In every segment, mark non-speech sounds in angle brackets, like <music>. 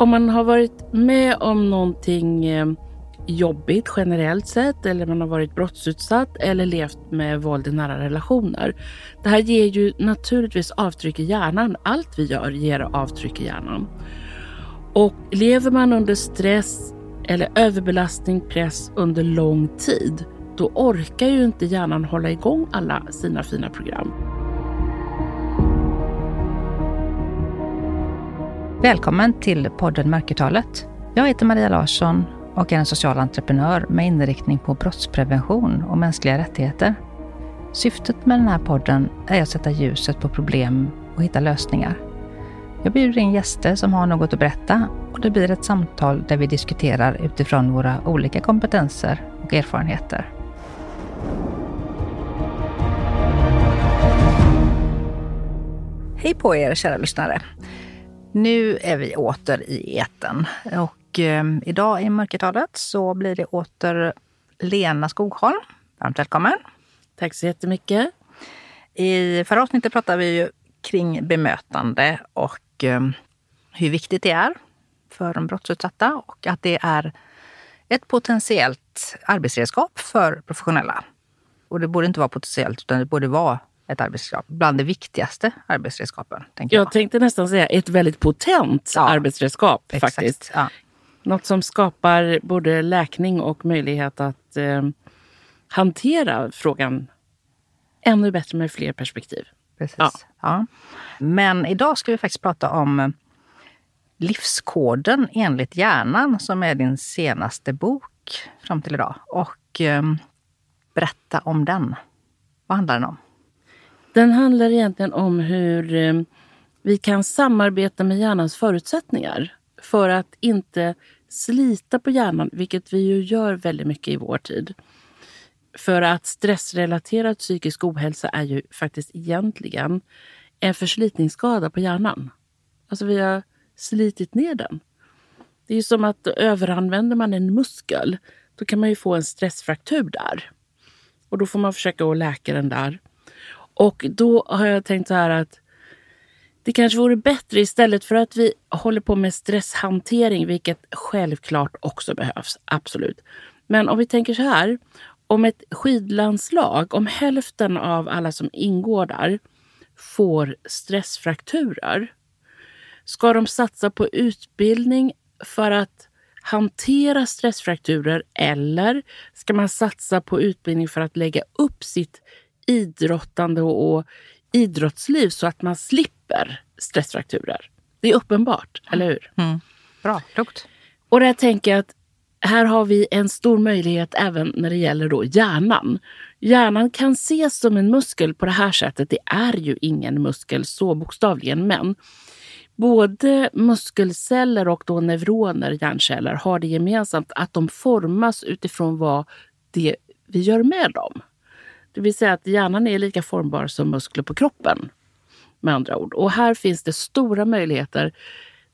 Om man har varit med om någonting eh, jobbigt generellt sett eller man har varit brottsutsatt eller levt med våld i nära relationer. Det här ger ju naturligtvis avtryck i hjärnan. Allt vi gör ger avtryck i hjärnan. Och lever man under stress eller överbelastning, press under lång tid, då orkar ju inte hjärnan hålla igång alla sina fina program. Välkommen till podden Mörkertalet. Jag heter Maria Larsson och är en social entreprenör med inriktning på brottsprevention och mänskliga rättigheter. Syftet med den här podden är att sätta ljuset på problem och hitta lösningar. Jag bjuder in gäster som har något att berätta och det blir ett samtal där vi diskuterar utifrån våra olika kompetenser och erfarenheter. Hej på er kära lyssnare! Nu är vi åter i eten och eh, idag i mörkertalet så blir det åter Lena Skogholm. Varmt välkommen! Tack så jättemycket! I förra avsnittet pratade vi ju kring bemötande och eh, hur viktigt det är för de brottsutsatta och att det är ett potentiellt arbetsredskap för professionella. Och det borde inte vara potentiellt utan det borde vara ett arbetsredskap. Bland de viktigaste arbetsredskapen. Tänker jag, jag tänkte nästan säga ett väldigt potent ja, arbetsredskap. Exakt, faktiskt. Ja. Något som skapar både läkning och möjlighet att eh, hantera frågan ännu bättre med fler perspektiv. Precis. Ja. ja. Men idag ska vi faktiskt prata om Livskoden enligt hjärnan som är din senaste bok fram till idag. Och eh, berätta om den. Vad handlar den om? Den handlar egentligen om hur eh, vi kan samarbeta med hjärnans förutsättningar för att inte slita på hjärnan, vilket vi ju gör väldigt mycket i vår tid. För att stressrelaterad psykisk ohälsa är ju faktiskt egentligen en förslitningsskada på hjärnan. Alltså vi har slitit ner den. Det är som att överanvänder man en muskel, då kan man ju få en stressfraktur där. Och då får man försöka att läka den där. Och då har jag tänkt så här att det kanske vore bättre istället för att vi håller på med stresshantering, vilket självklart också behövs. Absolut. Men om vi tänker så här. Om ett skidlandslag, om hälften av alla som ingår där får stressfrakturer. Ska de satsa på utbildning för att hantera stressfrakturer eller ska man satsa på utbildning för att lägga upp sitt idrottande och, och idrottsliv så att man slipper stressfrakturer. Det är uppenbart, eller hur? Mm. Bra, klokt. Och där tänker jag att här har vi en stor möjlighet även när det gäller då hjärnan. Hjärnan kan ses som en muskel på det här sättet. Det är ju ingen muskel så bokstavligen, men både muskelceller och då neuroner, hjärnceller, har det gemensamt att de formas utifrån vad det vi gör med dem. Det vill säga att hjärnan är lika formbar som muskler på kroppen. Med andra ord. Och här finns det stora möjligheter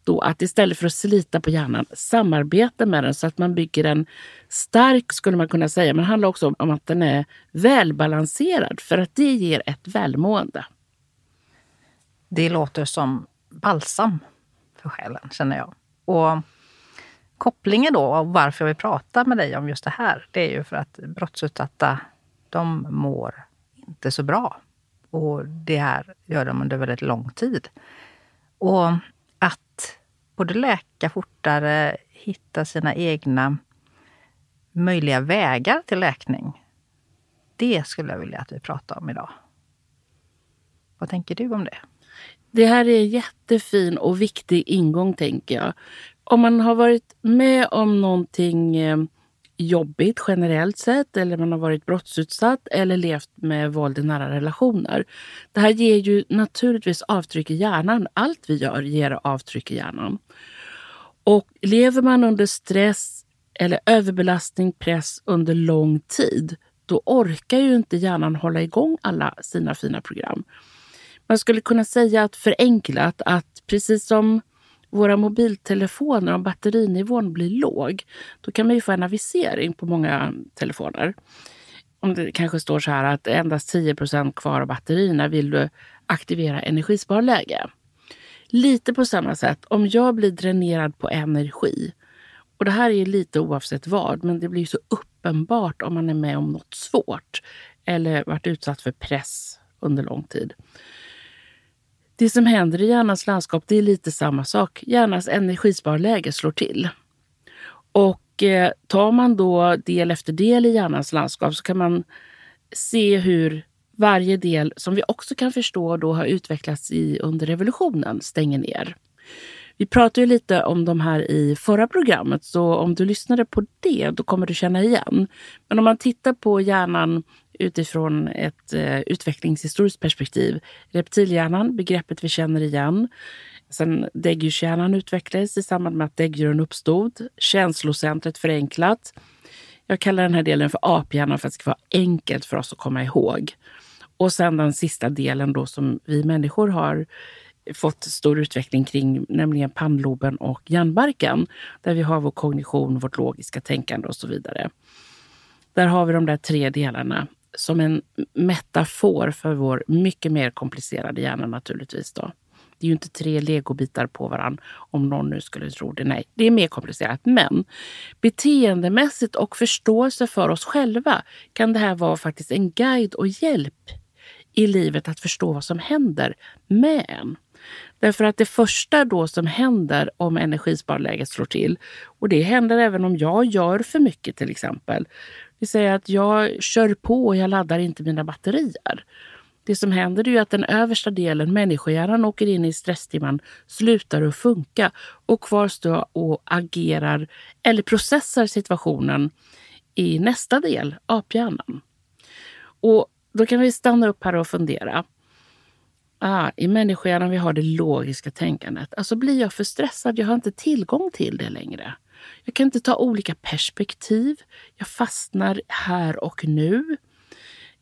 då att istället för att slita på hjärnan samarbeta med den så att man bygger den stark skulle man kunna säga. Men det handlar också om att den är välbalanserad för att det ger ett välmående. Det låter som balsam för själen känner jag. Och kopplingen då varför jag vill prata med dig om just det här, det är ju för att brottsutsatta de mår inte så bra. Och det här gör de under väldigt lång tid. Och att både läka fortare, hitta sina egna möjliga vägar till läkning. Det skulle jag vilja att vi pratar om idag. Vad tänker du om det? Det här är en jättefin och viktig ingång, tänker jag. Om man har varit med om någonting eh, jobbigt generellt sett eller man har varit brottsutsatt eller levt med våld i nära relationer. Det här ger ju naturligtvis avtryck i hjärnan. Allt vi gör ger avtryck i hjärnan. Och lever man under stress eller överbelastning, press under lång tid, då orkar ju inte hjärnan hålla igång alla sina fina program. Man skulle kunna säga att förenklat att precis som våra mobiltelefoner, om batterinivån blir låg, då kan man ju få en avisering på många telefoner. Om det kanske står så här att endast 10% kvar av batterierna vill du aktivera energisparläge. Lite på samma sätt, om jag blir dränerad på energi, och det här är lite oavsett vad, men det blir så uppenbart om man är med om något svårt eller varit utsatt för press under lång tid. Det som händer i hjärnans landskap det är lite samma sak. Hjärnans energisparläge slår till. Och eh, tar man då del efter del i hjärnans landskap så kan man se hur varje del, som vi också kan förstå då har utvecklats i under revolutionen, stänger ner. Vi pratade ju lite om de här i förra programmet, så om du lyssnade på det, då kommer du känna igen. Men om man tittar på hjärnan utifrån ett eh, utvecklingshistoriskt perspektiv. Reptilhjärnan, begreppet vi känner igen. Sen däggdjurshjärnan utvecklades i samband med att däggdjuren uppstod. Känslocentret förenklat. Jag kallar den här delen för aphjärnan för att det ska vara enkelt för oss att komma ihåg. Och sen den sista delen då som vi människor har fått stor utveckling kring, nämligen pannloben och hjärnbarken. Där vi har vår kognition, vårt logiska tänkande och så vidare. Där har vi de där tre delarna som en metafor för vår mycket mer komplicerade hjärna naturligtvis. Då. Det är ju inte tre legobitar på varann om någon nu skulle tro det. Nej, det är mer komplicerat. Men beteendemässigt och förståelse för oss själva kan det här vara faktiskt en guide och hjälp i livet att förstå vad som händer med en. Därför att det första då som händer om energisparläget slår till, och det händer även om jag gör för mycket till exempel, vi säger att jag kör på och jag laddar inte mina batterier. Det som händer är att den översta delen, människohjärnan, åker in i stresstimman, slutar att funka och kvar står och agerar eller processar situationen i nästa del, aphjärnan. Och då kan vi stanna upp här och fundera. Ah, I människohjärnan vi har det logiska tänkandet. Alltså blir jag för stressad, jag har inte tillgång till det längre. Jag kan inte ta olika perspektiv. Jag fastnar här och nu.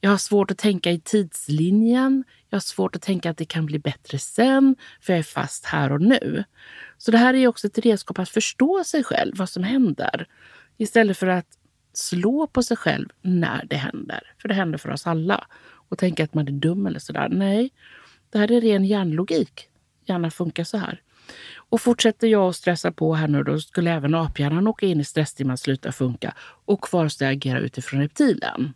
Jag har svårt att tänka i tidslinjen. Jag har svårt att tänka att det kan bli bättre sen, för jag är fast här och nu. Så det här är också ett redskap att förstå sig själv, vad som händer. Istället för att slå på sig själv när det händer. För det händer för oss alla. Och tänka att man är dum eller sådär. Nej, det här är ren hjärnlogik. Hjärnan funkar så här. Och fortsätter jag att stressa på här nu då skulle även aphjärnan åka in i stresstimman, sluta funka och kvarstå agera utifrån reptilen.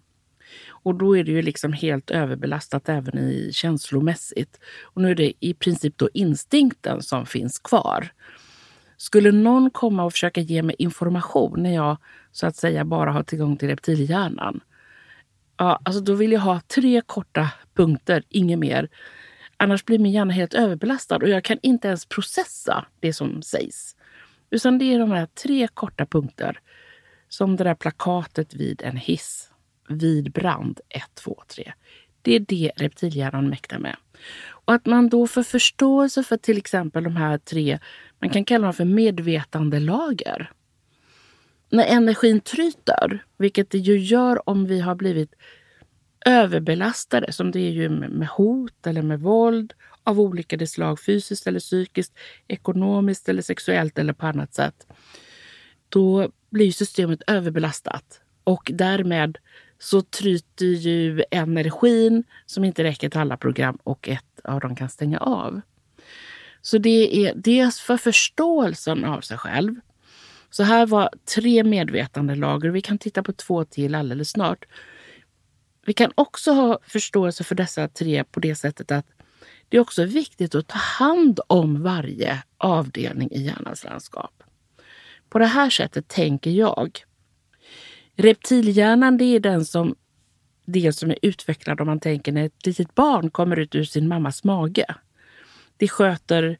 Och då är det ju liksom helt överbelastat även i känslomässigt. Och nu är det i princip då instinkten som finns kvar. Skulle någon komma och försöka ge mig information när jag så att säga bara har tillgång till reptilhjärnan. Ja, alltså då vill jag ha tre korta punkter, inget mer. Annars blir min hjärna helt överbelastad och jag kan inte ens processa det som sägs. Utan det är de här tre korta punkter. Som det där plakatet vid en hiss. Vid brand 1, 2, 3. Det är det reptilhjärnan mäktar med. Och att man då får förståelse för till exempel de här tre, man kan kalla dem för medvetandelager. När energin tryter, vilket det ju gör om vi har blivit överbelastade, som det är ju med hot eller med våld av olika slag, fysiskt eller psykiskt, ekonomiskt eller sexuellt eller på annat sätt. Då blir systemet överbelastat och därmed så tryter ju energin som inte räcker till alla program och ett av dem kan stänga av. Så det är dels för förståelsen av sig själv. Så här var tre medvetandelager. Vi kan titta på två till alldeles snart. Vi kan också ha förståelse för dessa tre på det sättet att det är också viktigt att ta hand om varje avdelning i hjärnans landskap. På det här sättet tänker jag. Reptilhjärnan det är den som, det som är utvecklad om man tänker när ett litet barn kommer ut ur sin mammas mage. Det sköter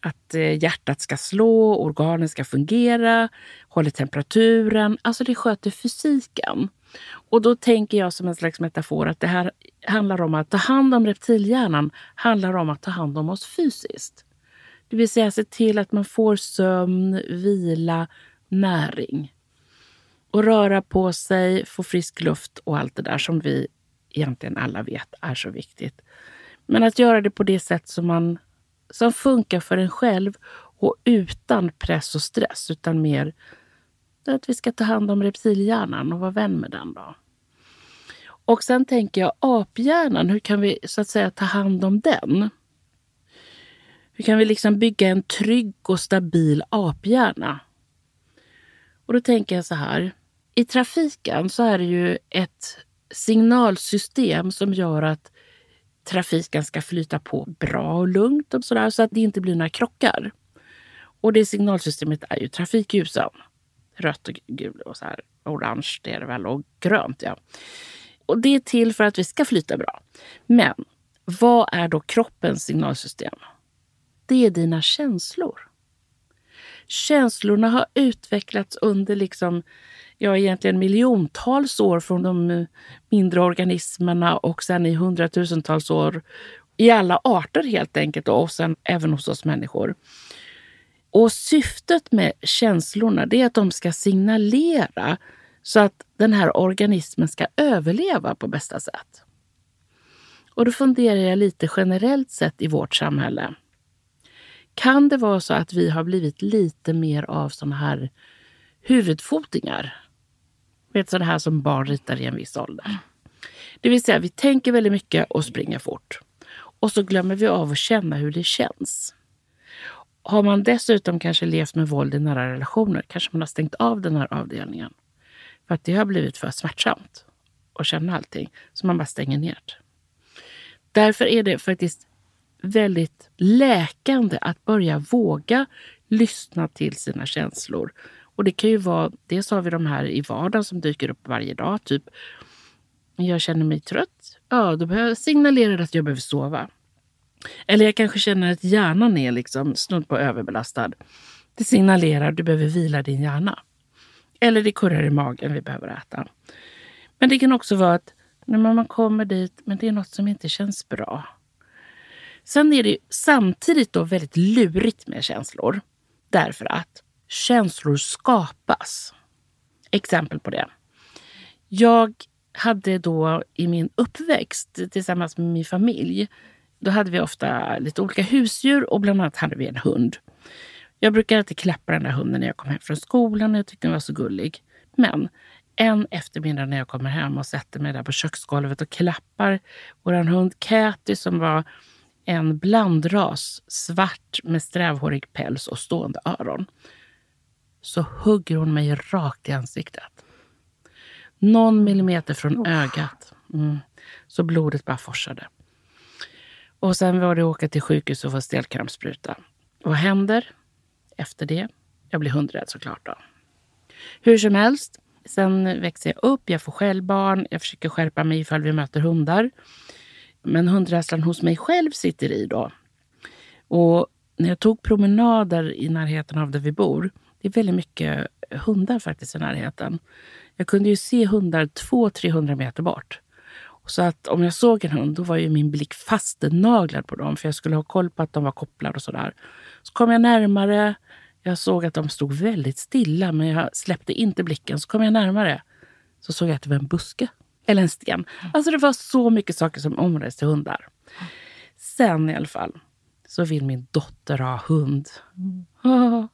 att eh, hjärtat ska slå, organen ska fungera, håller temperaturen. Alltså det sköter fysiken. Och då tänker jag som en slags metafor att det här handlar om att ta hand om reptilhjärnan handlar om att ta hand om oss fysiskt. Det vill säga se till att man får sömn, vila, näring. Och röra på sig, få frisk luft och allt det där som vi egentligen alla vet är så viktigt. Men att göra det på det sätt som, man, som funkar för en själv och utan press och stress, utan mer att vi ska ta hand om reptilhjärnan och vara vän med den. då. Och sen tänker jag aphjärnan, hur kan vi så att säga ta hand om den? Hur kan vi liksom bygga en trygg och stabil aphjärna? Och då tänker jag så här. I trafiken så är det ju ett signalsystem som gör att trafiken ska flyta på bra och lugnt och sådär, så att det inte blir några krockar. Och det signalsystemet är ju trafikljusen. Rött och gult och så här, orange det är det väl och grönt. ja. Och det är till för att vi ska flyta bra. Men vad är då kroppens signalsystem? Det är dina känslor. Känslorna har utvecklats under liksom, ja, egentligen miljontals år från de mindre organismerna och sen i hundratusentals år i alla arter helt enkelt och sen även hos oss människor. Och syftet med känslorna det är att de ska signalera så att den här organismen ska överleva på bästa sätt. Och då funderar jag lite generellt sett i vårt samhälle. Kan det vara så att vi har blivit lite mer av såna här huvudfotingar? Vet sådana här som barn ritar i en viss ålder. Det vill säga, vi tänker väldigt mycket och springer fort. Och så glömmer vi av att känna hur det känns. Har man dessutom kanske levt med våld i nära relationer kanske man har stängt av den här avdelningen. För att det har blivit för smärtsamt att känna allting, så man bara stänger ner det. Därför är det faktiskt väldigt läkande att börja våga lyssna till sina känslor. Och det kan ju vara, dels har vi de här i vardagen som dyker upp varje dag. Typ, jag känner mig trött. Ja, då behöver jag signalera att jag behöver sova. Eller jag kanske känner att hjärnan är liksom snudd på överbelastad. Det signalerar att du behöver vila din hjärna. Eller det kurrar i magen, vi behöver äta. Men det kan också vara att när man kommer dit, men det är något som inte känns bra. Sen är det samtidigt då väldigt lurigt med känslor. Därför att känslor skapas. Exempel på det. Jag hade då i min uppväxt tillsammans med min familj, då hade vi ofta lite olika husdjur och bland annat hade vi en hund. Jag brukar alltid klappa den där hunden när jag kom hem från skolan och jag tyckte den var så gullig. Men en eftermiddag när jag kommer hem och sätter mig där på köksgolvet och klappar vår hund Käti som var en blandras, svart med strävhårig päls och stående öron. Så hugger hon mig rakt i ansiktet. Någon millimeter från ögat. Mm. Så blodet bara forsade. Och sen var det att åka till sjukhus och få stelkrampsspruta. Vad händer efter det? Jag blir hundrädd såklart. Då. Hur som helst, sen växer jag upp, jag får själv barn, jag försöker skärpa mig ifall vi möter hundar. Men hundrädslan hos mig själv sitter i då. Och när jag tog promenader i närheten av där vi bor, det är väldigt mycket hundar faktiskt i närheten. Jag kunde ju se hundar 200-300 meter bort. Så att om jag såg en hund, då var ju min blick fastnaglad på dem, för jag skulle ha koll på att de var kopplade och sådär. Så kom jag närmare. Jag såg att de stod väldigt stilla, men jag släppte inte blicken. Så kom jag närmare. Så såg jag att det var en buske eller en sten. Alltså det var så mycket saker som omrörde till hundar. Sen i alla fall så vill min dotter ha hund. <laughs>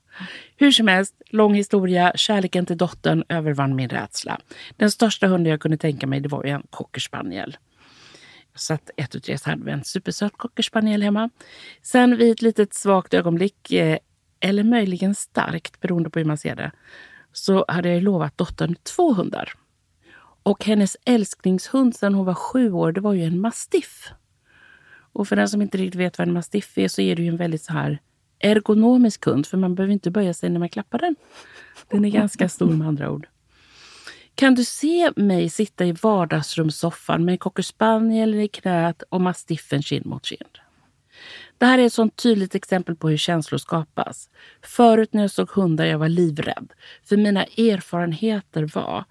Hur som helst, lång historia. Kärleken till dottern övervann min rädsla. Den största hunden jag kunde tänka mig det var ju en cockerspaniel. Så att ett och tre så hade vi en supersöt cockerspaniel hemma. Sen vid ett litet svagt ögonblick, eh, eller möjligen starkt beroende på hur man ser det, så hade jag lovat dottern två hundar. Och hennes älsklingshund sen hon var sju år, det var ju en mastiff. Och för den som inte riktigt vet vad en mastiff är så är det ju en väldigt så här ergonomisk hund, för man behöver inte böja sig när man klappar den. Den är ganska stor med andra ord. Kan du se mig sitta i vardagsrumssoffan med en cocker spaniel i knät och mastiffen kind mot kind? Det här är ett sånt tydligt exempel på hur känslor skapas. Förut när jag såg hundar jag var livrädd. För mina erfarenheter var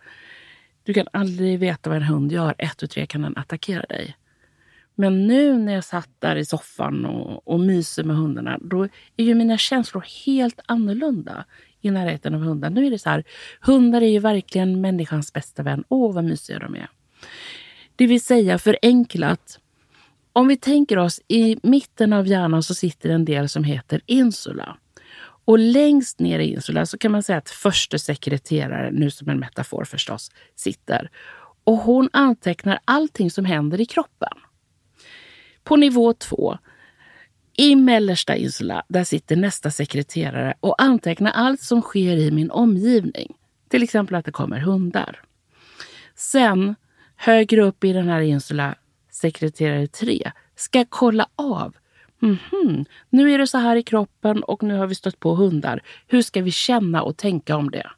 du kan aldrig veta vad en hund gör. Ett och tre kan den attackera dig. Men nu när jag satt där i soffan och, och myser med hundarna, då är ju mina känslor helt annorlunda i närheten av hundar. Nu är det så här, hundar är ju verkligen människans bästa vän. Åh, vad mysiga de är. Det vill säga förenklat, om vi tänker oss i mitten av hjärnan så sitter en del som heter insula. Och längst ner i insula så kan man säga att första sekreteraren, nu som en metafor förstås, sitter. Och hon antecknar allting som händer i kroppen. På nivå två, I mellersta Insula där sitter nästa sekreterare och antecknar allt som sker i min omgivning. Till exempel att det kommer hundar. Sen, högre upp i den här Insula, sekreterare 3, ska kolla av. Mm -hmm. Nu är det så här i kroppen och nu har vi stött på hundar. Hur ska vi känna och tänka om det?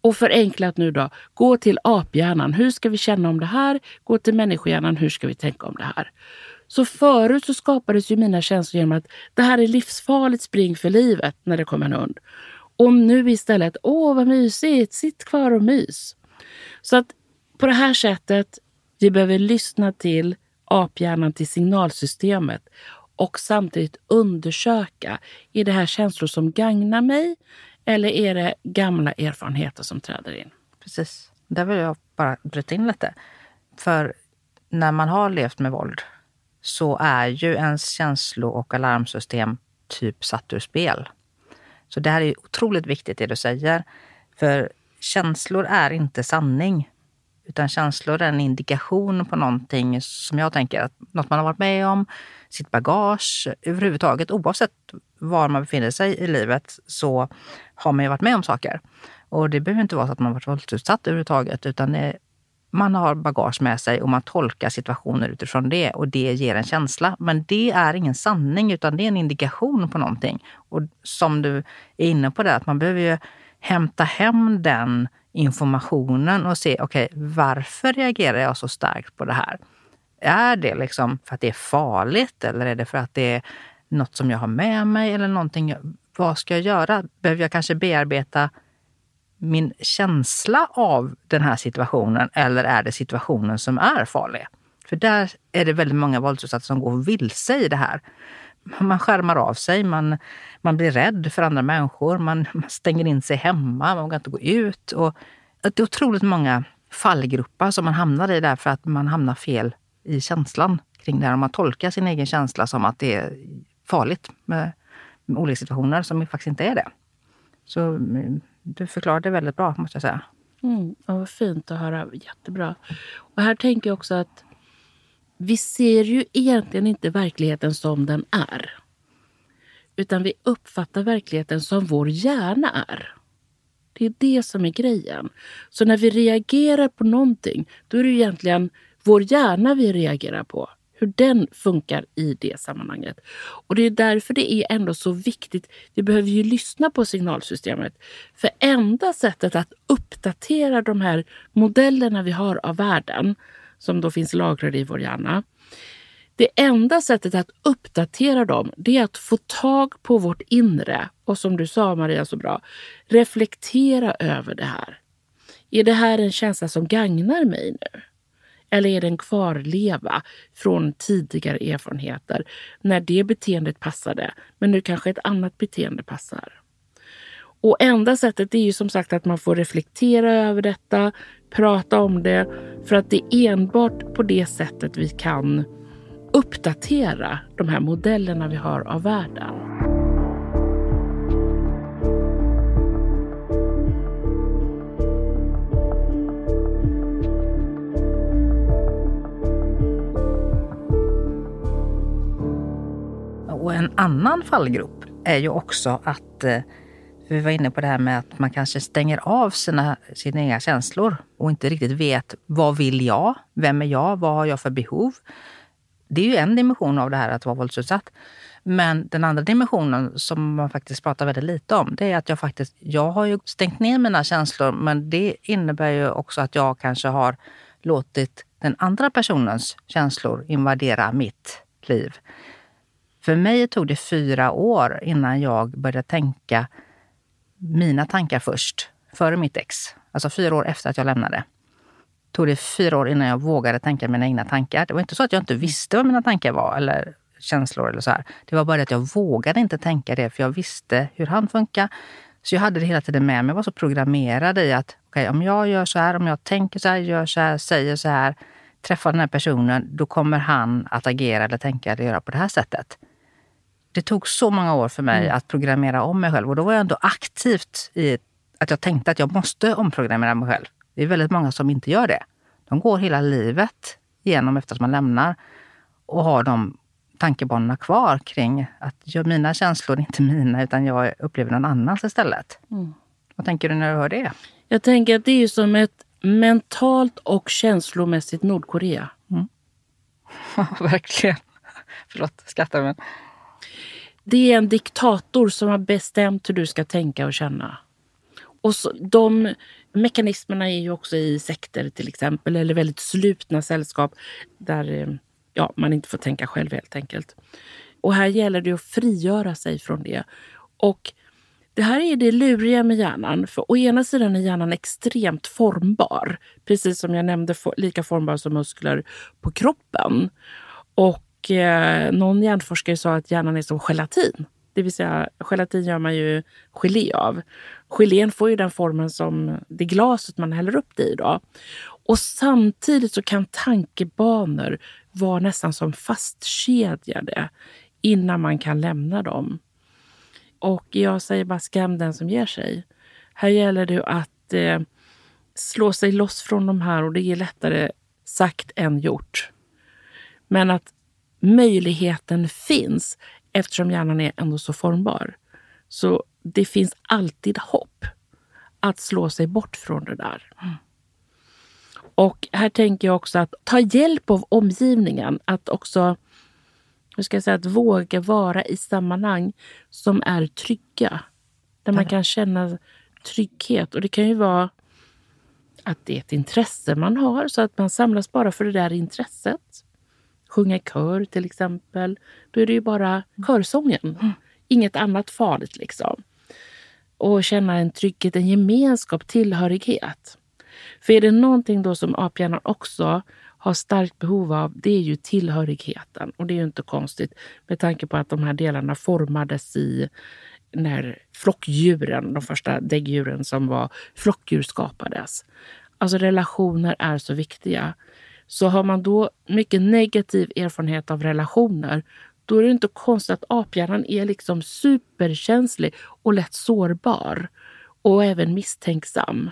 Och förenklat nu då, gå till aphjärnan. Hur ska vi känna om det här? Gå till människohjärnan. Hur ska vi tänka om det här? Så förut så skapades ju mina känslor genom att det här är livsfarligt, spring för livet när det kommer en hund. Och nu istället, åh vad mysigt, sitt kvar och mys. Så att på det här sättet, vi behöver lyssna till aphjärnan, till signalsystemet och samtidigt undersöka, är det här känslor som gagnar mig eller är det gamla erfarenheter som träder in? Precis. Där vill jag bara bryta in lite. För när man har levt med våld så är ju ens känslo och alarmsystem typ satt ur spel. Så det här är otroligt viktigt det du säger. För känslor är inte sanning. Utan känslor är en indikation på någonting som jag tänker att något man har varit med om, sitt bagage, överhuvudtaget oavsett var man befinner sig i livet så har man ju varit med om saker. Och det behöver inte vara så att man varit våldsutsatt överhuvudtaget utan det, man har bagage med sig och man tolkar situationer utifrån det och det ger en känsla. Men det är ingen sanning utan det är en indikation på någonting. Och som du är inne på där, att man behöver ju hämta hem den informationen och se, okej, okay, varför reagerar jag så starkt på det här? Är det liksom för att det är farligt eller är det för att det är något som jag har med mig eller någonting? Vad ska jag göra? Behöver jag kanske bearbeta min känsla av den här situationen eller är det situationen som är farlig? För där är det väldigt många våldsutsatta som går vilse i det här. Man skärmar av sig, man, man blir rädd för andra människor, man, man stänger in sig hemma, man vågar inte gå ut. Och det är otroligt många fallgropar som man hamnar i därför att man hamnar fel i känslan kring det här. Man tolkar sin egen känsla som att det är farligt med, med olika situationer som faktiskt inte är det. Så mm, du förklarade väldigt bra, måste jag säga. Mm, vad fint att höra. Jättebra. Och här tänker jag också att vi ser ju egentligen inte verkligheten som den är. Utan vi uppfattar verkligheten som vår hjärna är. Det är det som är grejen. Så när vi reagerar på någonting, då är det egentligen vår hjärna vi reagerar på. Hur den funkar i det sammanhanget. Och det är därför det är ändå så viktigt. Vi behöver ju lyssna på signalsystemet. För enda sättet att uppdatera de här modellerna vi har av världen, som då finns lagrade i vår hjärna. Det enda sättet att uppdatera dem det är att få tag på vårt inre och som du sa Maria så bra, reflektera över det här. Är det här en känsla som gagnar mig nu? Eller är det en kvarleva från tidigare erfarenheter när det beteendet passade, men nu kanske ett annat beteende passar? Och enda sättet är ju som sagt att man får reflektera över detta, prata om det, för att det är enbart på det sättet vi kan uppdatera de här modellerna vi har av världen. En annan fallgrop är ju också att eh, vi var inne på det här med att man kanske stänger av sina, sina egna känslor och inte riktigt vet vad vill jag? Vem är jag? Vad har jag för behov? Det är ju en dimension av det här att vara våldsutsatt. Men den andra dimensionen som man faktiskt pratar väldigt lite om, det är att jag faktiskt, jag har ju stängt ner mina känslor, men det innebär ju också att jag kanske har låtit den andra personens känslor invadera mitt liv. För mig tog det fyra år innan jag började tänka mina tankar först, före mitt ex. Alltså fyra år efter att jag lämnade. Tog det fyra år innan jag vågade tänka mina egna tankar. Det var inte så att jag inte visste vad mina tankar var eller känslor eller så här. Det var bara det att jag vågade inte tänka det för jag visste hur han funkar. Så jag hade det hela tiden med mig. Jag var så programmerad i att okay, om jag gör så här, om jag tänker så här, gör så här, säger så här, träffar den här personen, då kommer han att agera eller tänka eller göra på det här sättet. Det tog så många år för mig mm. att programmera om mig själv och då var jag ändå aktivt i att jag tänkte att jag måste omprogrammera mig själv. Det är väldigt många som inte gör det. De går hela livet igenom efter att man lämnar och har de tankebanorna kvar kring att mina känslor är <laughs> inte mina, utan jag upplever någon annans istället. Mm. Vad tänker du när du hör det? Jag tänker att det är som ett mentalt och känslomässigt Nordkorea. Mm. <laughs> verkligen. Förlåt, skrattar men... Det är en diktator som har bestämt hur du ska tänka och känna. Och så, de mekanismerna är ju också i sekter till exempel, eller väldigt slutna sällskap där eh, ja, man inte får tänka själv helt enkelt. Och här gäller det att frigöra sig från det. Och det här är det luriga med hjärnan. För å ena sidan är hjärnan extremt formbar. Precis som jag nämnde, lika formbar som muskler på kroppen. Och eh, någon hjärnforskare sa att hjärnan är som gelatin. Det vill säga, gelatin gör man ju gelé av. Gelén får ju den formen som det glaset man häller upp det i. Då. Och samtidigt så kan tankebanor vara nästan som fastkedjade innan man kan lämna dem. Och jag säger bara skam den som ger sig. Här gäller det att eh, slå sig loss från de här och det är lättare sagt än gjort. Men att möjligheten finns eftersom hjärnan är ändå så formbar. Så det finns alltid hopp att slå sig bort från det där. Och här tänker jag också att ta hjälp av omgivningen. Att också hur ska jag säga, att våga vara i sammanhang som är trygga. Där man kan känna trygghet. Och det kan ju vara att det är ett intresse man har, så att man samlas bara för det där intresset. Sjunga i kör till exempel. Då är det ju bara körsången. Mm. Inget annat farligt liksom. Och känna en trygghet, en gemenskap, tillhörighet. För är det någonting då som aphjärnan också har starkt behov av, det är ju tillhörigheten. Och det är ju inte konstigt med tanke på att de här delarna formades i när flockdjuren, de första däggdjuren som var flockdjur skapades. Alltså relationer är så viktiga. Så har man då mycket negativ erfarenhet av relationer, då är det inte konstigt att aphjärnan är liksom superkänslig och lätt sårbar. Och även misstänksam.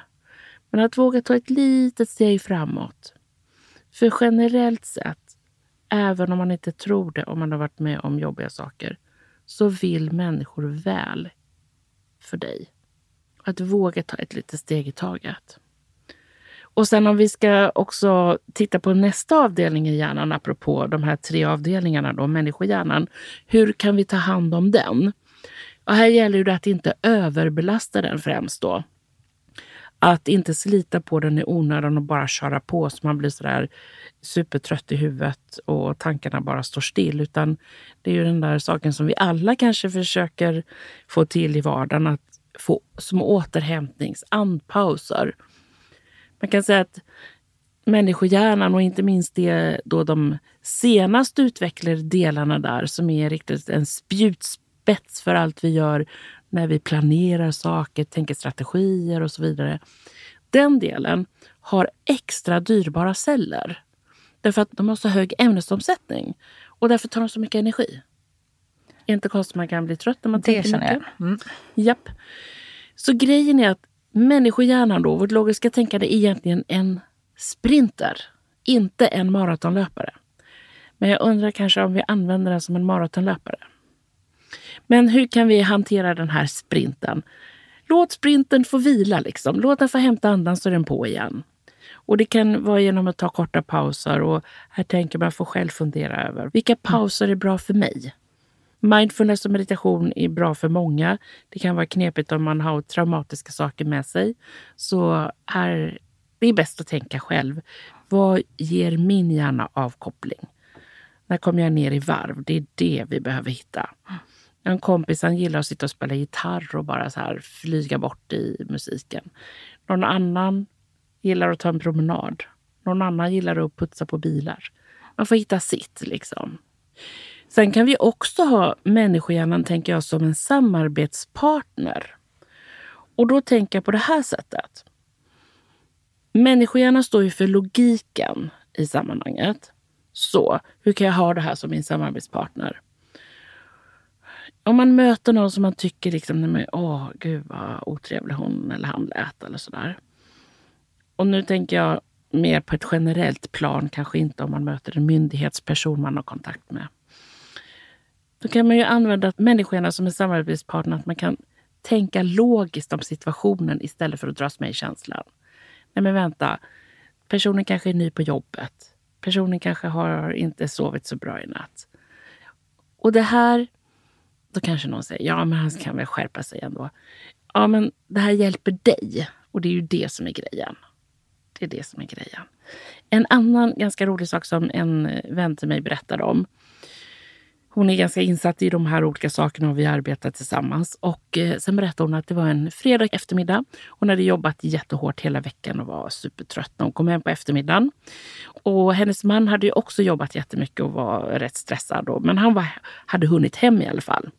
Men att våga ta ett litet steg framåt. För generellt sett, även om man inte tror det, om man har varit med om jobbiga saker, så vill människor väl för dig. Att våga ta ett litet steg i taget. Och sen om vi ska också titta på nästa avdelning i hjärnan, apropå de här tre avdelningarna, då, människohjärnan. Hur kan vi ta hand om den? Och här gäller det att inte överbelasta den främst då. Att inte slita på den i onödan och bara köra på så man blir sådär supertrött i huvudet och tankarna bara står still. Utan det är ju den där saken som vi alla kanske försöker få till i vardagen. Att få små återhämtnings andpauser. Man kan säga att människohjärnan och inte minst det, då de senast utvecklade delarna där som är riktigt en spjutspets för allt vi gör när vi planerar saker, tänker strategier och så vidare. Den delen har extra dyrbara celler. Därför att de har så hög ämnesomsättning och därför tar de så mycket energi. Inte konstigt man kan bli trött när man det tänker mycket. Jag. Mm. Japp. Så grejen är att människohjärnan, då, vårt logiska tänkande, är egentligen en sprinter. Inte en maratonlöpare. Men jag undrar kanske om vi använder den som en maratonlöpare. Men hur kan vi hantera den här sprinten? Låt sprinten få vila. Liksom. Låt den få hämta andan så är den på igen. Och Det kan vara genom att ta korta pauser. och Här tänker man få själv fundera över vilka pauser är bra för mig. Mindfulness och meditation är bra för många. Det kan vara knepigt om man har traumatiska saker med sig. Så här, det är bäst att tänka själv. Vad ger min hjärna avkoppling? När kommer jag ner i varv? Det är det vi behöver hitta. En kompis han gillar att sitta och spela gitarr och bara så här flyga bort i musiken. Någon annan gillar att ta en promenad. Någon annan gillar att putsa på bilar. Man får hitta sitt liksom. Sen kan vi också ha människohjärnan, tänker jag, som en samarbetspartner. Och då tänker jag på det här sättet. Människohjärnan står ju för logiken i sammanhanget. Så hur kan jag ha det här som min samarbetspartner? om man möter någon som man tycker liksom, åh gud vad otrevlig hon eller han lät eller sådär. Och nu tänker jag mer på ett generellt plan, kanske inte om man möter en myndighetsperson man har kontakt med. Då kan man ju använda människorna som en samarbetspartner, att man kan tänka logiskt om situationen istället för att dras med i känslan. Nej men vänta, personen kanske är ny på jobbet. Personen kanske har inte sovit så bra i natt. Och det här, då kanske någon säger, ja men han kan väl skärpa sig ändå. Ja men det här hjälper dig och det är ju det som är grejen. Det är det som är grejen. En annan ganska rolig sak som en vän till mig berättade om hon är ganska insatt i de här olika sakerna och vi arbetar tillsammans. Och eh, sen berättade hon att det var en fredag eftermiddag. Hon hade jobbat jättehårt hela veckan och var supertrött när hon kom hem på eftermiddagen. Och hennes man hade ju också jobbat jättemycket och var rätt stressad. Då, men han var, hade hunnit hem i alla fall.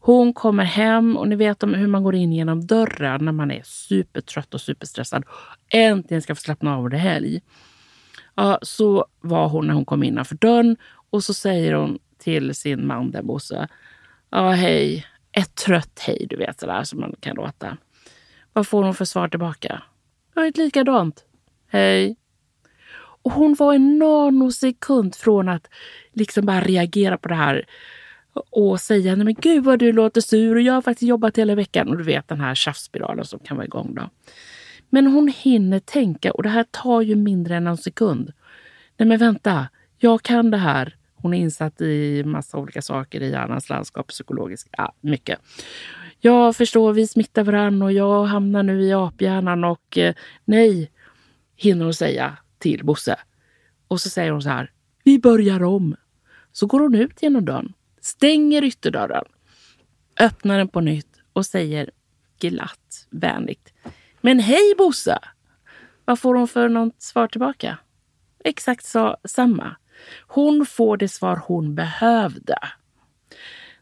Hon kommer hem och ni vet om hur man går in genom dörren när man är supertrött och superstressad. Äntligen ska få slappna av och det helg. Ja, så var hon när hon kom innanför dörren och så säger hon till sin man där Bosse. Ja, hej. Ett trött hej, du vet sådär som man kan låta. Vad får hon för svar tillbaka? Ja, ett likadant. Hej. Och hon var en nanosekund från att liksom bara reagera på det här och säga nej men gud vad du låter sur och jag har faktiskt jobbat hela veckan. Och du vet den här tjafsspiralen som kan vara igång då. Men hon hinner tänka och det här tar ju mindre än en sekund. Nej men vänta, jag kan det här. Hon är insatt i massa olika saker i hjärnans landskap, psykologiskt, ja, mycket. Jag förstår, vi smittar varandra och jag hamnar nu i aphjärnan och eh, nej, hinner hon säga till Bosse. Och så säger hon så här, vi börjar om. Så går hon ut genom dörren, stänger ytterdörren, öppnar den på nytt och säger glatt, vänligt. Men hej Bosse! Vad får hon för något svar tillbaka? Exakt så, samma. Hon får det svar hon behövde.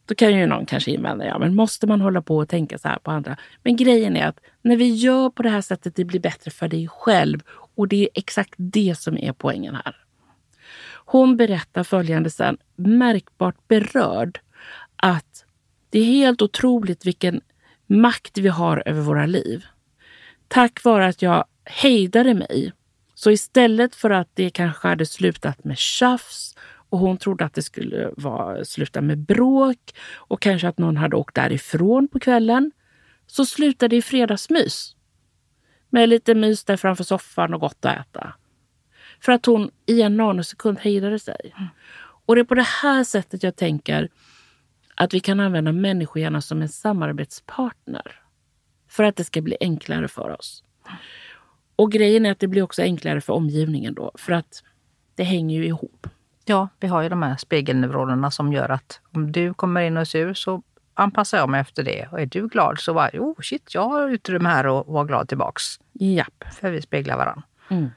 Då kan ju någon kanske invända, ja men måste man hålla på och tänka så här på andra? Men grejen är att när vi gör på det här sättet, det blir bättre för dig själv. Och det är exakt det som är poängen här. Hon berättar följande sen, märkbart berörd, att det är helt otroligt vilken makt vi har över våra liv. Tack vare att jag hejdade mig så istället för att det kanske hade slutat med tjafs och hon trodde att det skulle vara, sluta med bråk och kanske att någon hade åkt därifrån på kvällen, så slutade det i fredagsmys. Med lite mys där framför soffan och gott att äta. För att hon i en nanosekund hejdade sig. Och det är på det här sättet jag tänker att vi kan använda människohjärnan som en samarbetspartner. För att det ska bli enklare för oss. Och grejen är att det blir också enklare för omgivningen då, för att det hänger ju ihop. Ja, vi har ju de här spegelneuronerna som gör att om du kommer in och är sur så anpassar jag mig efter det. Och är du glad så bara, oh shit, jag har utrymme här och vara glad tillbaks. Japp. För vi speglar varandra. Mm.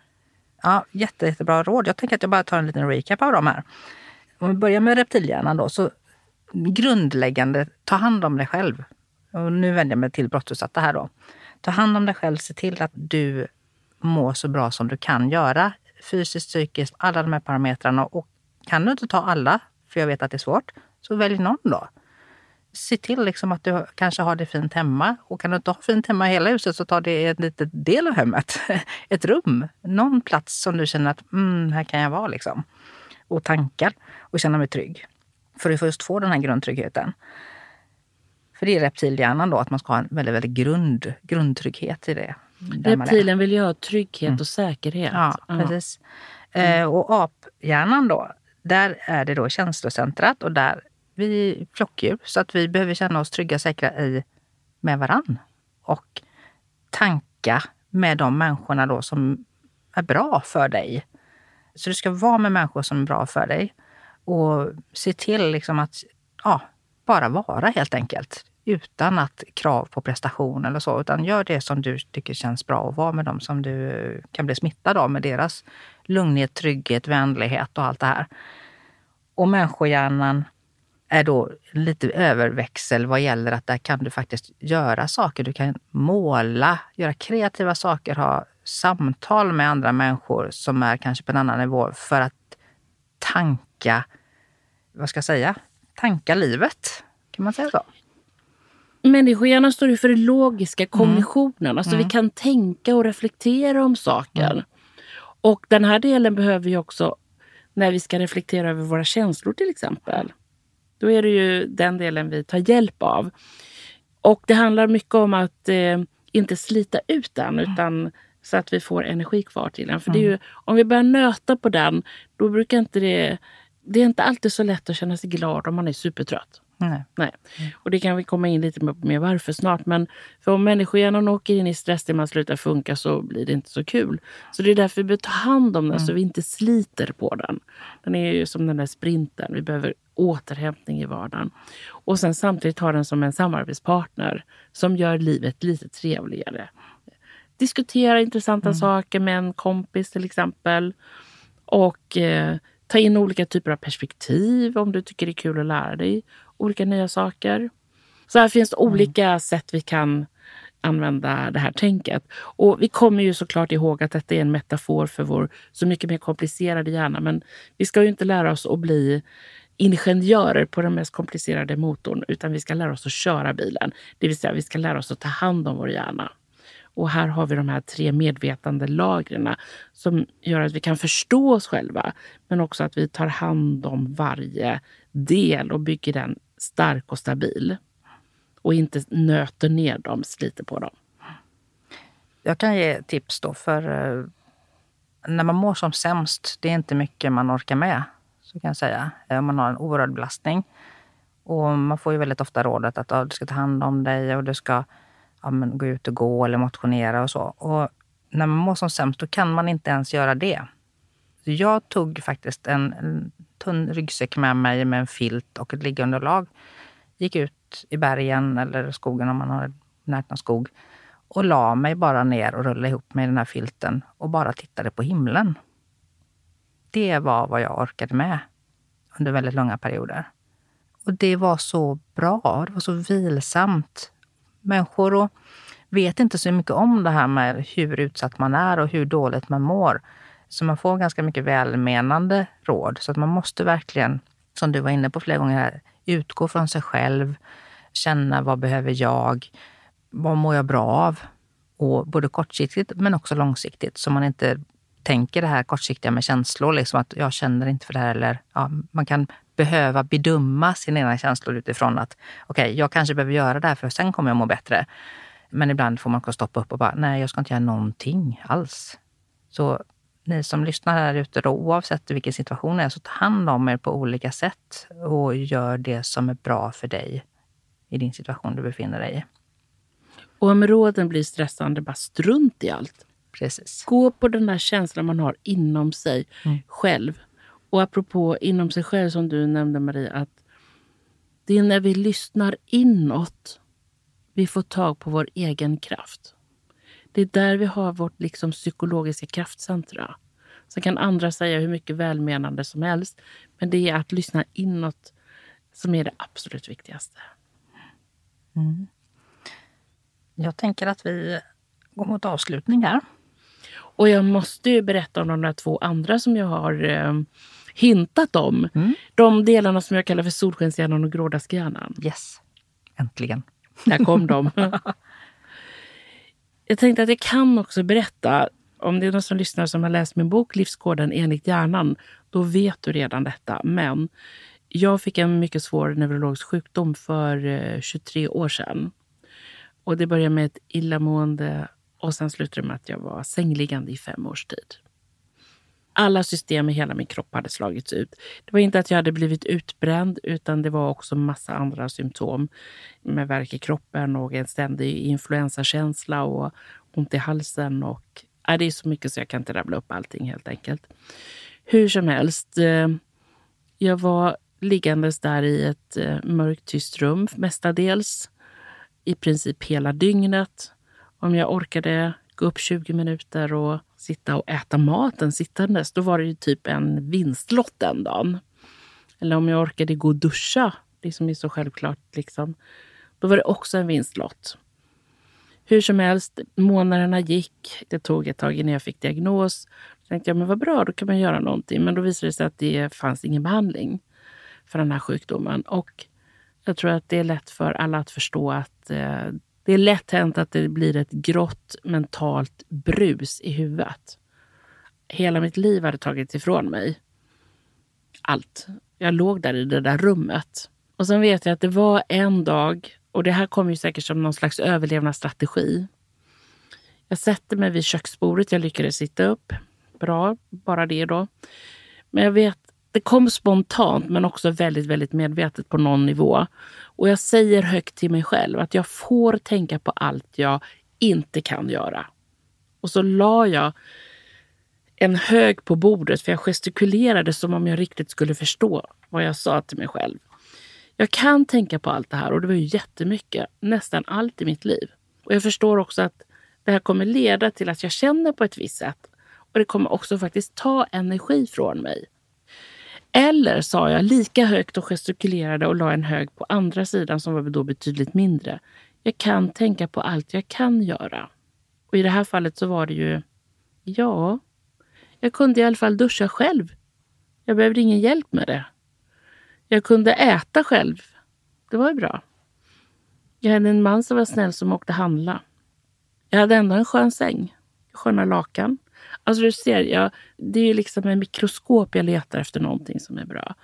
Ja, jätte, jättebra råd. Jag tänker att jag bara tar en liten recap av dem här. Om vi börjar med reptilhjärnan då, så grundläggande, ta hand om dig själv. Och nu vänder jag mig till brottsutsatta här då. Ta hand om dig själv, se till att du må så bra som du kan göra. Fysiskt, psykiskt, alla de här parametrarna. Och kan du inte ta alla, för jag vet att det är svårt, så välj någon då. Se till liksom att du kanske har det fint hemma. Och kan du inte ha fint hemma i hela huset så ta det en liten del av hemmet. <laughs> Ett rum, någon plats som du känner att mm, här kan jag vara. Liksom. Och tankar och känna mig trygg. För att just få den här grundtryggheten. För det är reptilhjärnan då, att man ska ha en väldigt, väldigt grund, grundtrygghet i det. Reptilen vill ju ha trygghet mm. och säkerhet. Ja, precis. Mm. Eh, och aphjärnan då, där är det då känslocentrat och där vi flockdjur. Så att vi behöver känna oss trygga och säkra i, med varann. Och tanka med de människorna då som är bra för dig. Så du ska vara med människor som är bra för dig. Och se till liksom att ja, bara vara helt enkelt utan att krav på prestation eller så. Utan gör det som du tycker känns bra och var med dem som du kan bli smittad av med deras lugnhet, trygghet, vänlighet och allt det här. Och människohjärnan är då lite överväxel vad gäller att där kan du faktiskt göra saker. Du kan måla, göra kreativa saker, ha samtal med andra människor som är kanske på en annan nivå för att tanka, vad ska jag säga, tanka livet. Kan man säga så? Människohjärnan står ju för den logiska kognitionen. Mm. Alltså mm. vi kan tänka och reflektera om saker. Mm. Och den här delen behöver vi också när vi ska reflektera över våra känslor till exempel. Då är det ju den delen vi tar hjälp av. Och det handlar mycket om att eh, inte slita ut den utan så att vi får energi kvar till den. För det är ju, om vi börjar nöta på den, då brukar inte det... Det är inte alltid så lätt att känna sig glad om man är supertrött. Nej. Nej. Och det kan vi komma in lite mer varför snart. Men för om människohjärnan åker in i stress till man slutar funka så blir det inte så kul. Så det är därför vi behöver ta hand om den så vi inte sliter på den. Den är ju som den där sprinten. Vi behöver återhämtning i vardagen. Och sen samtidigt ha den som en samarbetspartner som gör livet lite trevligare. Diskutera intressanta saker med en kompis till exempel. Och eh, ta in olika typer av perspektiv om du tycker det är kul att lära dig olika nya saker. Så här finns det olika sätt vi kan använda det här tänket. Och vi kommer ju såklart ihåg att detta är en metafor för vår så mycket mer komplicerade hjärna. Men vi ska ju inte lära oss att bli ingenjörer på den mest komplicerade motorn, utan vi ska lära oss att köra bilen. Det vill säga, vi ska lära oss att ta hand om vår hjärna. Och här har vi de här tre medvetande lagren som gör att vi kan förstå oss själva, men också att vi tar hand om varje del och bygger den stark och stabil. Och inte nöter ner dem, sliter på dem. Jag kan ge tips då för eh, när man mår som sämst, det är inte mycket man orkar med. Så kan jag säga. Eh, man har en oerhörd belastning. Och man får ju väldigt ofta rådet att ja, du ska ta hand om dig och du ska ja, men, gå ut och gå eller motionera och så. Och när man mår som sämst, då kan man inte ens göra det. Så Jag tog faktiskt en, en tunn ryggsäck med mig med en filt och ett liggunderlag. Gick ut i bergen eller skogen om man har nära någon skog och la mig bara ner och rullade ihop mig i den här filten och bara tittade på himlen. Det var vad jag orkade med under väldigt långa perioder. Och det var så bra, det var så vilsamt. Människor och vet inte så mycket om det här med hur utsatt man är och hur dåligt man mår. Så man får ganska mycket välmenande råd. Så att man måste verkligen, som du var inne på flera gånger här, utgå från sig själv. Känna vad behöver jag? Vad mår jag bra av? Och både kortsiktigt men också långsiktigt. Så man inte tänker det här kortsiktiga med känslor. Liksom att jag känner inte för det här. Eller, ja, man kan behöva bedöma sina egna känslor utifrån att okej, okay, jag kanske behöver göra det här för sen kommer jag må bättre. Men ibland får man stoppa upp och bara, nej, jag ska inte göra någonting alls. Så ni som lyssnar här ute, då, oavsett vilken situation det är, så ta hand om er på olika sätt och gör det som är bra för dig i din situation du befinner dig i. Och om råden blir stressande, bara strunt i allt. Precis. Gå på den där känslan man har inom sig Mm. själv. Och apropå inom sig själv som du nämnde Marie, att det är när vi lyssnar inåt vi får tag på vår egen kraft. Det är där vi har vårt liksom psykologiska kraftcentra. Sen kan andra säga hur mycket välmenande som helst, men det är att lyssna inåt som är det absolut viktigaste. Jag tänker att vi går mot avslutning här. Och jag måste ju berätta om de där två andra som jag har eh, hintat om. De delarna som jag kallar för solskenshjärnan och grådaskhjärnan. Yes, äntligen. Där kom <laughs> de. jag tänkte att jag kan också berätta, om det är någon som lyssnar som har läst min bok Livskoden enligt hjärnan, då vet du redan detta. Men jag fick en mycket svår neurologisk sjukdom för eh, 23 år sedan. Och det började med ett illamående och sen slutade det med att jag var sängliggande i fem års tid. Alla system i hela min kropp hade slagits ut. Det var inte att jag hade blivit utbränd utan det var också massa andra symptom med värk i kroppen och en ständig influensakänsla och ont i halsen. Och, äh, det är så mycket så jag kan inte rabbla upp allting helt enkelt. Hur som helst, eh, jag var liggandes där i ett eh, mörkt tyst rum mestadels i princip hela dygnet. Om jag orkade gå upp 20 minuter och sitta och äta maten sittandes, då var det ju typ en vinstlott den dagen. Eller om jag orkade gå och duscha, det som är så självklart, liksom, då var det också en vinstlott. Hur som helst, månaderna gick. Det tog ett tag innan jag fick diagnos. Då tänkte jag, men vad bra, då kan man göra någonting. Men då visade det sig att det fanns ingen behandling för den här sjukdomen. Och jag tror att det är lätt för alla att förstå att eh, det är lätt hänt att det blir ett grått mentalt brus i huvudet. Hela mitt liv hade tagits ifrån mig. Allt. Jag låg där i det där rummet Och sen vet jag att det var en dag, och det här kom ju säkert som någon slags överlevnadsstrategi. Jag sätter mig vid köksbordet, jag lyckades sitta upp. Bra, bara det då. Men jag vet, det kom spontant men också väldigt, väldigt medvetet på någon nivå. Och jag säger högt till mig själv att jag får tänka på allt jag inte kan göra. Och så la jag en hög på bordet för jag gestikulerade som om jag riktigt skulle förstå vad jag sa till mig själv. Jag kan tänka på allt det här och det var ju jättemycket, nästan allt i mitt liv. Och jag förstår också att det här kommer leda till att jag känner på ett visst sätt och det kommer också faktiskt ta energi från mig. Eller sa jag lika högt och gestikulerade och la en hög på andra sidan som var då betydligt mindre. Jag kan tänka på allt jag kan göra. Och i det här fallet så var det ju, ja, jag kunde i alla fall duscha själv. Jag behövde ingen hjälp med det. Jag kunde äta själv. Det var ju bra. Jag hade en man som var snäll som åkte handla. Jag hade ändå en skön säng, sköna lakan. Alltså du ser, jag, det är ju liksom med mikroskop jag letar efter någonting som är bra.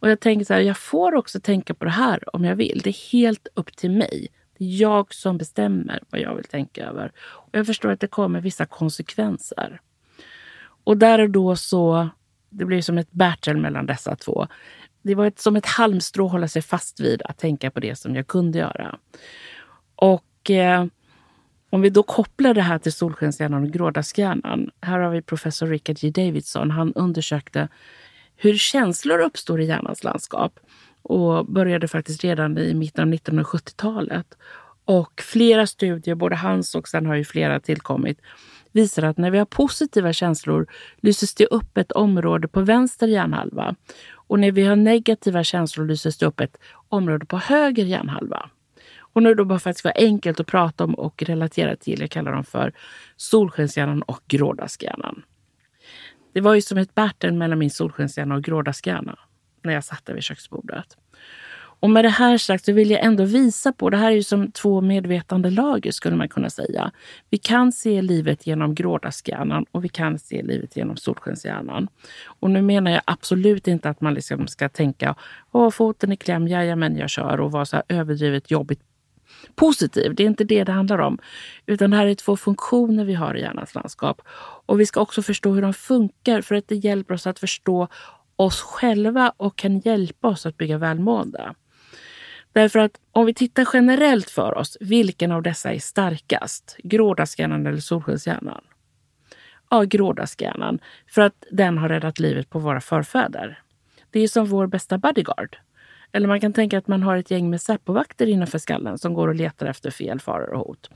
Och jag tänker så här, jag får också tänka på det här om jag vill. Det är helt upp till mig. Det är jag som bestämmer vad jag vill tänka över. Och jag förstår att det kommer vissa konsekvenser. Och där och då så, det blir som ett battle mellan dessa två. Det var ett, som ett halmstrå att hålla sig fast vid att tänka på det som jag kunde göra. Och eh, om vi då kopplar det här till solskenshjärnan och grådaskhjärnan. Här har vi professor Richard J. Davidson. Han undersökte hur känslor uppstår i hjärnans landskap och började faktiskt redan i mitten av 1970-talet. Och flera studier, både hans och sen har ju flera tillkommit, visar att när vi har positiva känslor lyses det upp ett område på vänster hjärnhalva. Och när vi har negativa känslor lyses det upp ett område på höger hjärnhalva. Och nu då bara för att det ska vara enkelt att prata om och relatera till, jag kallar dem för solskenshjärnan och grådaskhjärnan. Det var ju som ett battle mellan min solskenshjärna och grådaskhjärna när jag satt där vid köksbordet. Och med det här sagt så vill jag ändå visa på, det här är ju som två medvetande lager skulle man kunna säga. Vi kan se livet genom grådaskhjärnan och vi kan se livet genom solskenshjärnan. Och nu menar jag absolut inte att man liksom ska tänka, åh foten i kläm, jajamän jag kör och vara så här överdrivet jobbigt positiv. Det är inte det det handlar om. Utan det här är två funktioner vi har i hjärnans landskap. Och vi ska också förstå hur de funkar för att det hjälper oss att förstå oss själva och kan hjälpa oss att bygga välmående. Därför att om vi tittar generellt för oss, vilken av dessa är starkast? Grådaskhjärnan eller solskenshjärnan? Ja, grådaskhjärnan. För att den har räddat livet på våra förfäder. Det är som vår bästa bodyguard. Eller man kan tänka att man har ett gäng med Säpovakter innanför skallen som går och letar efter fel, faror och hot.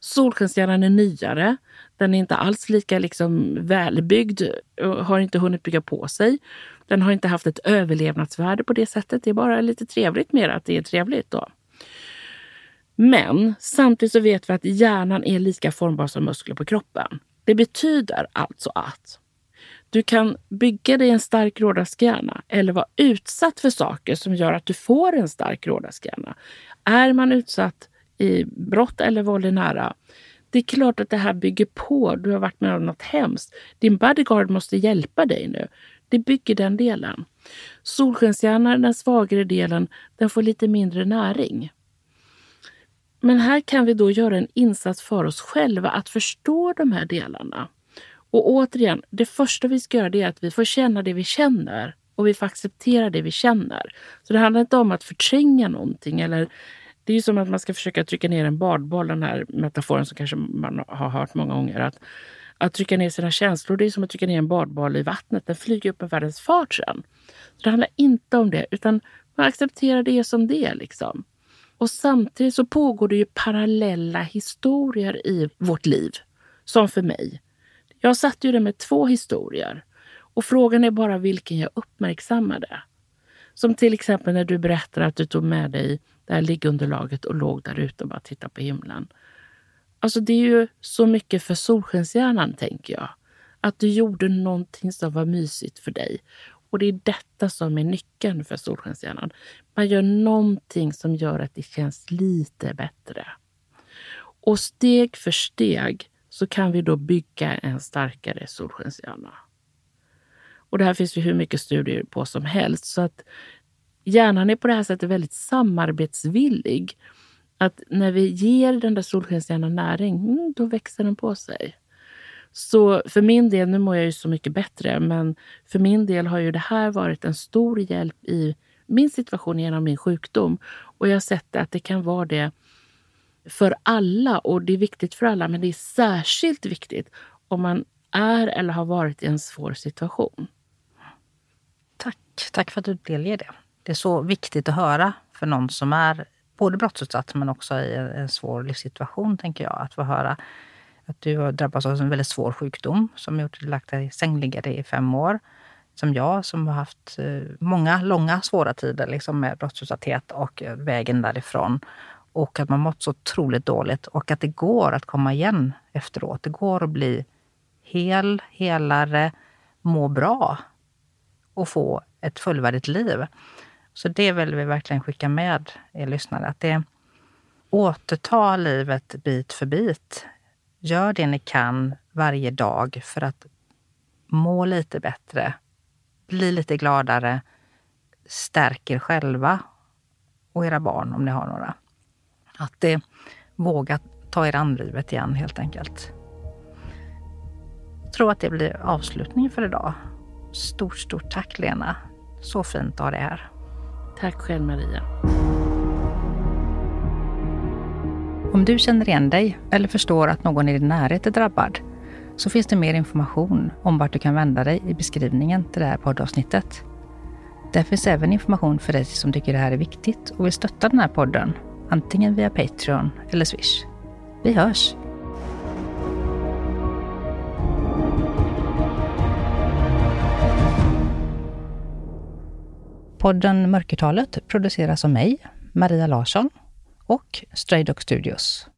Solskenshjärnan är nyare. Den är inte alls lika liksom välbyggd och har inte hunnit bygga på sig. Den har inte haft ett överlevnadsvärde på det sättet. Det är bara lite trevligt mer att det är trevligt då. Men samtidigt så vet vi att hjärnan är lika formbar som muskler på kroppen. Det betyder alltså att du kan bygga dig en stark rådaskhjärna eller vara utsatt för saker som gör att du får en stark rådaskhjärna. Är man utsatt i brott eller våld i nära, det är klart att det här bygger på. Du har varit med om något hemskt. Din bodyguard måste hjälpa dig nu. Det bygger den delen. Solskenshjärnan, den svagare delen, den får lite mindre näring. Men här kan vi då göra en insats för oss själva att förstå de här delarna. Och återigen, det första vi ska göra är att vi får känna det vi känner och vi får acceptera det vi känner. Så det handlar inte om att förtränga någonting eller det är ju som att man ska försöka trycka ner en badboll, den här metaforen som kanske man har hört många gånger. Att, att trycka ner sina känslor, det är som att trycka ner en badboll i vattnet. Den flyger upp med världens fart sen. Så det handlar inte om det, utan man accepterar det som det är. Liksom. Och samtidigt så pågår det ju parallella historier i vårt liv. Som för mig. Jag satt ju det med två historier. Och frågan är bara vilken jag uppmärksammade. Som till exempel när du berättar att du tog med dig det här liggunderlaget och låg där ute och bara tittade på himlen. Alltså det är ju så mycket för solskenshjärnan, tänker jag. Att du gjorde någonting som var mysigt för dig. Och det är detta som är nyckeln för solskenshjärnan. Man gör någonting som gör att det känns lite bättre. Och steg för steg så kan vi då bygga en starkare solskenshjärna. Och det här finns ju hur mycket studier på som helst. Så att hjärnan är på det här sättet väldigt samarbetsvillig. Att när vi ger den där solskenshjärnan näring, mm, då växer den på sig. Så för min del, nu mår jag ju så mycket bättre, men för min del har ju det här varit en stor hjälp i min situation genom min sjukdom. Och jag har sett att det kan vara det för alla och det är viktigt för alla, men det är särskilt viktigt om man är eller har varit i en svår situation. Tack. Tack för att du delger det. Det är så viktigt att höra för någon som är både brottsutsatt men också i en svår livssituation, tänker jag. Att få höra att du har drabbats av en väldigt svår sjukdom som gjort att du lagt dig sängliggande i fem år. Som jag som har haft eh, många långa svåra tider liksom med brottsutsatthet och eh, vägen därifrån. Och att man mått så otroligt dåligt och att det går att komma igen efteråt. Det går att bli hel, helare, må bra och få ett fullvärdigt liv. Så det vill vi verkligen skicka med er lyssnare. Att det återta livet bit för bit. Gör det ni kan varje dag för att må lite bättre, bli lite gladare, stärk er själva och era barn om ni har några. Att det våga ta er an livet igen helt enkelt. Jag tror att det blir avslutningen för idag. Stort, stort tack Lena. Så fint att ha dig här. Tack själv Maria. Om du känner igen dig eller förstår att någon i din närhet är drabbad så finns det mer information om vart du kan vända dig i beskrivningen till det här poddavsnittet. Där finns även information för dig som tycker det här är viktigt och vill stötta den här podden, antingen via Patreon eller Swish. Vi hörs! Podden Mörkertalet produceras av mig, Maria Larsson och Stray Dog Studios.